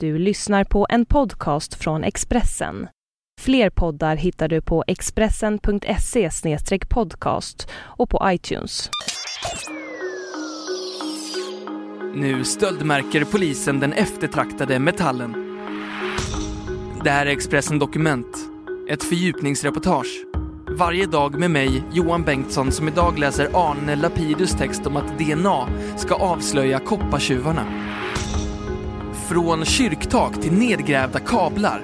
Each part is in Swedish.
Du lyssnar på en podcast från Expressen. Fler poddar hittar du på expressen.se podcast och på iTunes. Nu stöldmärker polisen den eftertraktade metallen. Det här är Expressen Dokument, ett fördjupningsreportage. Varje dag med mig, Johan Bengtsson, som idag läser Arne Lapidus text om att DNA ska avslöja koppartjuvarna. Från kyrktak till nedgrävda kablar.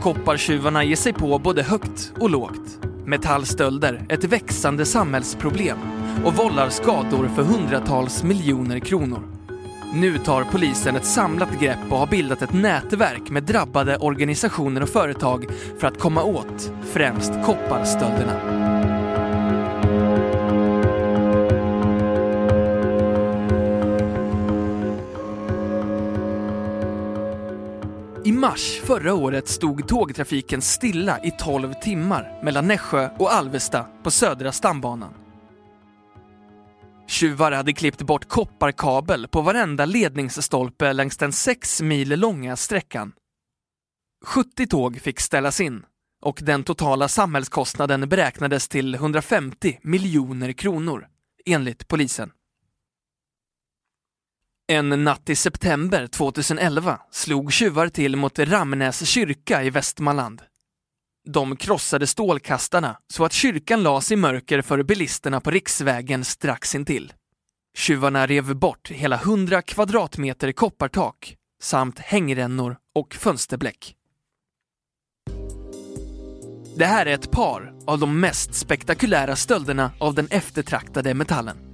Koppartjuvarna ger sig på både högt och lågt. Metallstölder, ett växande samhällsproblem och vållar skador för hundratals miljoner kronor. Nu tar polisen ett samlat grepp och har bildat ett nätverk med drabbade organisationer och företag för att komma åt främst kopparstölderna. I mars förra året stod tågtrafiken stilla i 12 timmar mellan Nässjö och Alvesta på Södra stambanan. Tjuvar hade klippt bort kopparkabel på varenda ledningsstolpe längs den 6 mil långa sträckan. 70 tåg fick ställas in och den totala samhällskostnaden beräknades till 150 miljoner kronor, enligt polisen. En natt i september 2011 slog tjuvar till mot Ramnäs kyrka i Västmanland. De krossade stålkastarna så att kyrkan lades i mörker för bilisterna på riksvägen strax intill. Tjuvarna rev bort hela 100 kvadratmeter koppartak samt hängrännor och fönsterbläck. Det här är ett par av de mest spektakulära stölderna av den eftertraktade metallen.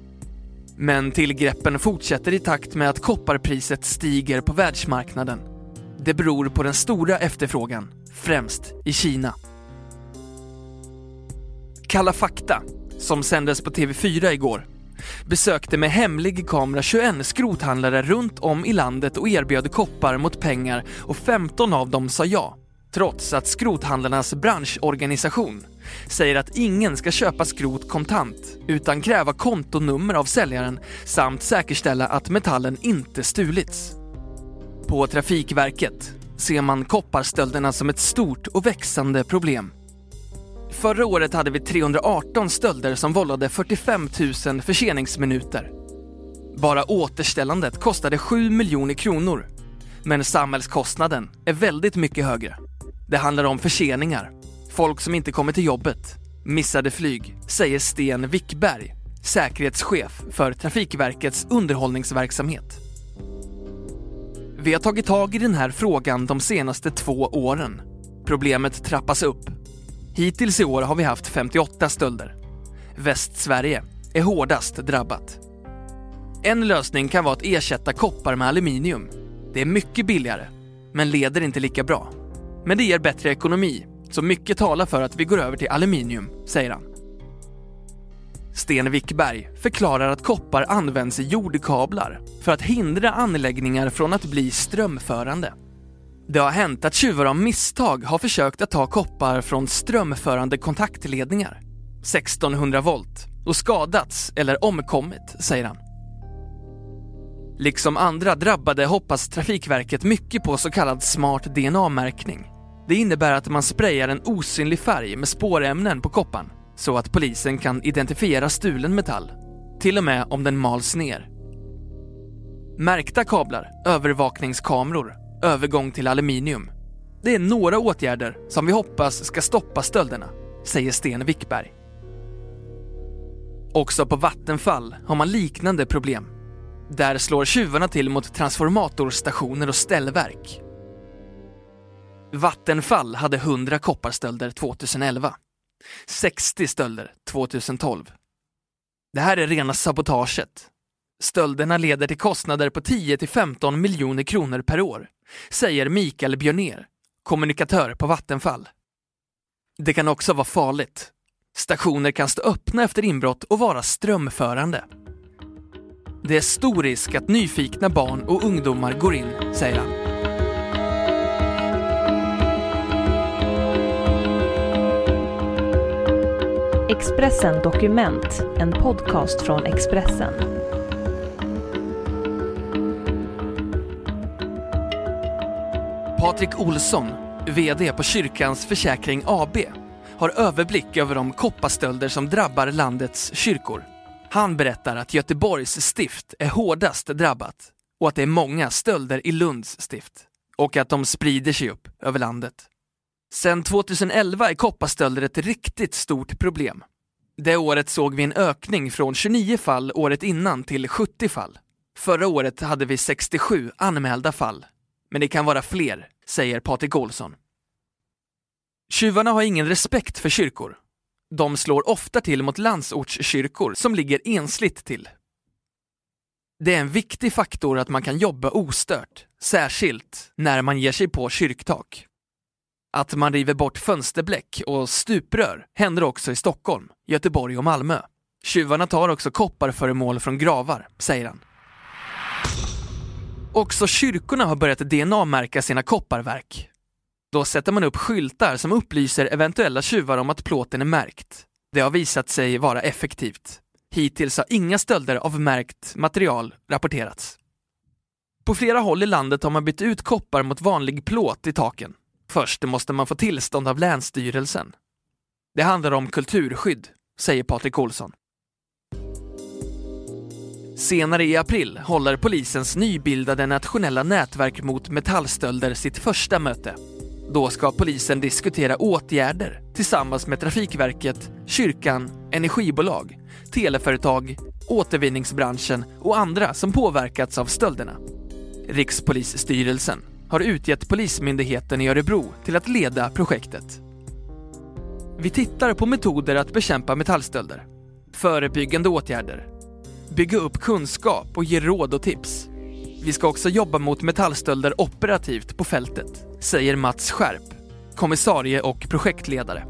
Men tillgreppen fortsätter i takt med att kopparpriset stiger på världsmarknaden. Det beror på den stora efterfrågan, främst i Kina. Kalla fakta, som sändes på TV4 igår, besökte med hemlig kamera 21 skrothandlare runt om i landet och erbjöd koppar mot pengar och 15 av dem sa ja, trots att skrothandlarnas branschorganisation säger att ingen ska köpa skrot kontant utan kräva kontonummer av säljaren samt säkerställa att metallen inte stulits. På Trafikverket ser man kopparstölderna som ett stort och växande problem. Förra året hade vi 318 stölder som vållade 45 000 förseningsminuter. Bara återställandet kostade 7 miljoner kronor. Men samhällskostnaden är väldigt mycket högre. Det handlar om förseningar, folk som inte kommer till jobbet, missade flyg, säger Sten Wickberg, säkerhetschef för Trafikverkets underhållningsverksamhet. Vi har tagit tag i den här frågan de senaste två åren. Problemet trappas upp. Hittills i år har vi haft 58 stölder. Västsverige är hårdast drabbat. En lösning kan vara att ersätta koppar med aluminium. Det är mycket billigare, men leder inte lika bra. Men det ger bättre ekonomi, så mycket talar för att vi går över till aluminium, säger han. Sten Wickberg förklarar att koppar används i jordkablar för att hindra anläggningar från att bli strömförande. Det har hänt att tjuvar av misstag har försökt att ta koppar från strömförande kontaktledningar, 1600 volt, och skadats eller omkommit, säger han. Liksom andra drabbade hoppas Trafikverket mycket på så kallad smart DNA-märkning. Det innebär att man sprayar en osynlig färg med spårämnen på kopparn så att polisen kan identifiera stulen metall, till och med om den mals ner. Märkta kablar, övervakningskameror, övergång till aluminium. Det är några åtgärder som vi hoppas ska stoppa stölderna, säger Sten Wickberg. Också på Vattenfall har man liknande problem. Där slår tjuvarna till mot transformatorstationer och ställverk. Vattenfall hade 100 kopparstölder 2011. 60 stölder 2012. Det här är rena sabotaget. Stölderna leder till kostnader på 10-15 miljoner kronor per år, säger Mikael Björner, kommunikatör på Vattenfall. Det kan också vara farligt. Stationer kan stå öppna efter inbrott och vara strömförande. Det är stor risk att nyfikna barn och ungdomar går in, säger han. Expressen Dokument, en podcast från Expressen. Patrik Olsson, VD på Kyrkans Försäkring AB, har överblick över de kopparstölder som drabbar landets kyrkor. Han berättar att Göteborgs stift är hårdast drabbat och att det är många stölder i Lunds stift och att de sprider sig upp över landet. Sedan 2011 är kopparstölder ett riktigt stort problem. Det året såg vi en ökning från 29 fall året innan till 70 fall. Förra året hade vi 67 anmälda fall. Men det kan vara fler, säger Patrik Olsson. Tjuvarna har ingen respekt för kyrkor. De slår ofta till mot landsortskyrkor som ligger ensligt till. Det är en viktig faktor att man kan jobba ostört, särskilt när man ger sig på kyrktak. Att man river bort fönsterbläck och stuprör händer också i Stockholm, Göteborg och Malmö. Tjuvarna tar också kopparföremål från gravar, säger han. Också kyrkorna har börjat DNA-märka sina kopparverk. Då sätter man upp skyltar som upplyser eventuella tjuvar om att plåten är märkt. Det har visat sig vara effektivt. Hittills har inga stölder av märkt material rapporterats. På flera håll i landet har man bytt ut koppar mot vanlig plåt i taken. Först måste man få tillstånd av Länsstyrelsen. Det handlar om kulturskydd, säger Patrik Olsson. Senare i april håller polisens nybildade nationella nätverk mot metallstölder sitt första möte. Då ska polisen diskutera åtgärder tillsammans med Trafikverket, kyrkan, energibolag, teleföretag, återvinningsbranschen och andra som påverkats av stölderna. Rikspolisstyrelsen har utgett Polismyndigheten i Örebro till att leda projektet. Vi tittar på metoder att bekämpa metallstölder, förebyggande åtgärder, bygga upp kunskap och ge råd och tips. Vi ska också jobba mot metallstölder operativt på fältet, säger Mats Skärp, kommissarie och projektledare.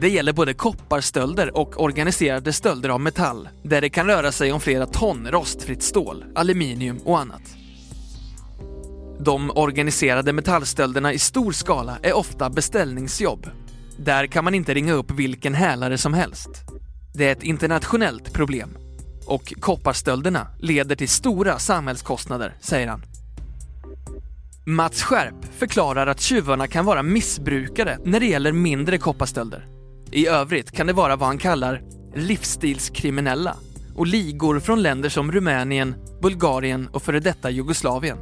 Det gäller både kopparstölder och organiserade stölder av metall, där det kan röra sig om flera ton rostfritt stål, aluminium och annat. De organiserade metallstölderna i stor skala är ofta beställningsjobb. Där kan man inte ringa upp vilken hälare som helst. Det är ett internationellt problem och kopparstölderna leder till stora samhällskostnader, säger han. Mats Skärp förklarar att tjuvarna kan vara missbrukare när det gäller mindre kopparstölder. I övrigt kan det vara vad han kallar livsstilskriminella och ligor från länder som Rumänien, Bulgarien och före detta Jugoslavien.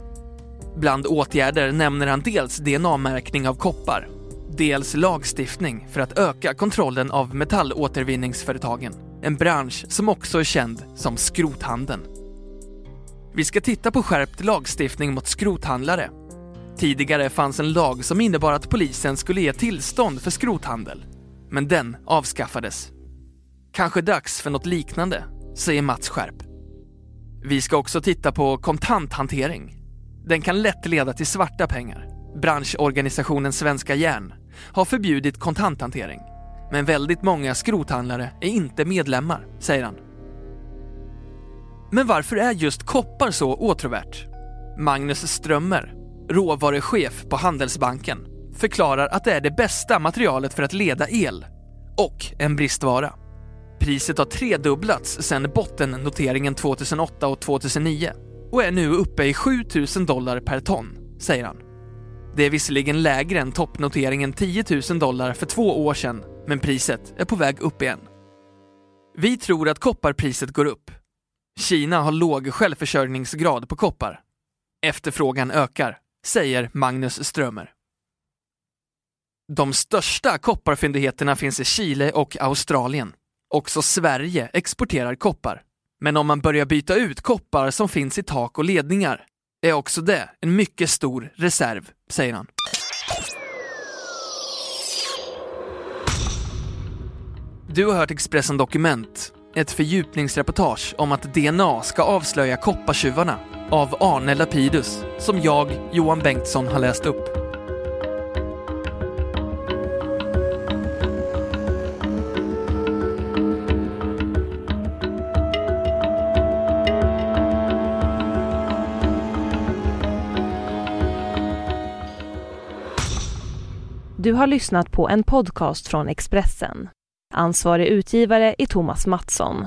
Bland åtgärder nämner han dels DNA-märkning av koppar, dels lagstiftning för att öka kontrollen av metallåtervinningsföretagen, en bransch som också är känd som skrothandeln. Vi ska titta på skärpt lagstiftning mot skrothandlare. Tidigare fanns en lag som innebar att polisen skulle ge tillstånd för skrothandel, men den avskaffades. Kanske dags för något liknande, säger Mats Skärp. Vi ska också titta på kontanthantering den kan lätt leda till svarta pengar. Branschorganisationen Svenska Järn har förbjudit kontanthantering. Men väldigt många skrothandlare är inte medlemmar, säger han. Men varför är just koppar så åtråvärt? Magnus Strömmer, råvaruchef på Handelsbanken, förklarar att det är det bästa materialet för att leda el och en bristvara. Priset har tredubblats sedan bottennoteringen 2008 och 2009 och är nu uppe i 7000 dollar per ton, säger han. Det är visserligen lägre än toppnoteringen 10 000 dollar för två år sedan, men priset är på väg upp igen. Vi tror att kopparpriset går upp. Kina har låg självförsörjningsgrad på koppar. Efterfrågan ökar, säger Magnus Strömer. De största kopparfyndigheterna finns i Chile och Australien. Också Sverige exporterar koppar. Men om man börjar byta ut koppar som finns i tak och ledningar är också det en mycket stor reserv, säger han. Du har hört Expressen Dokument, ett fördjupningsreportage om att DNA ska avslöja koppartjuvarna av Arne Lapidus, som jag, Johan Bengtsson, har läst upp. Du har lyssnat på en podcast från Expressen. Ansvarig utgivare är Thomas Mattsson.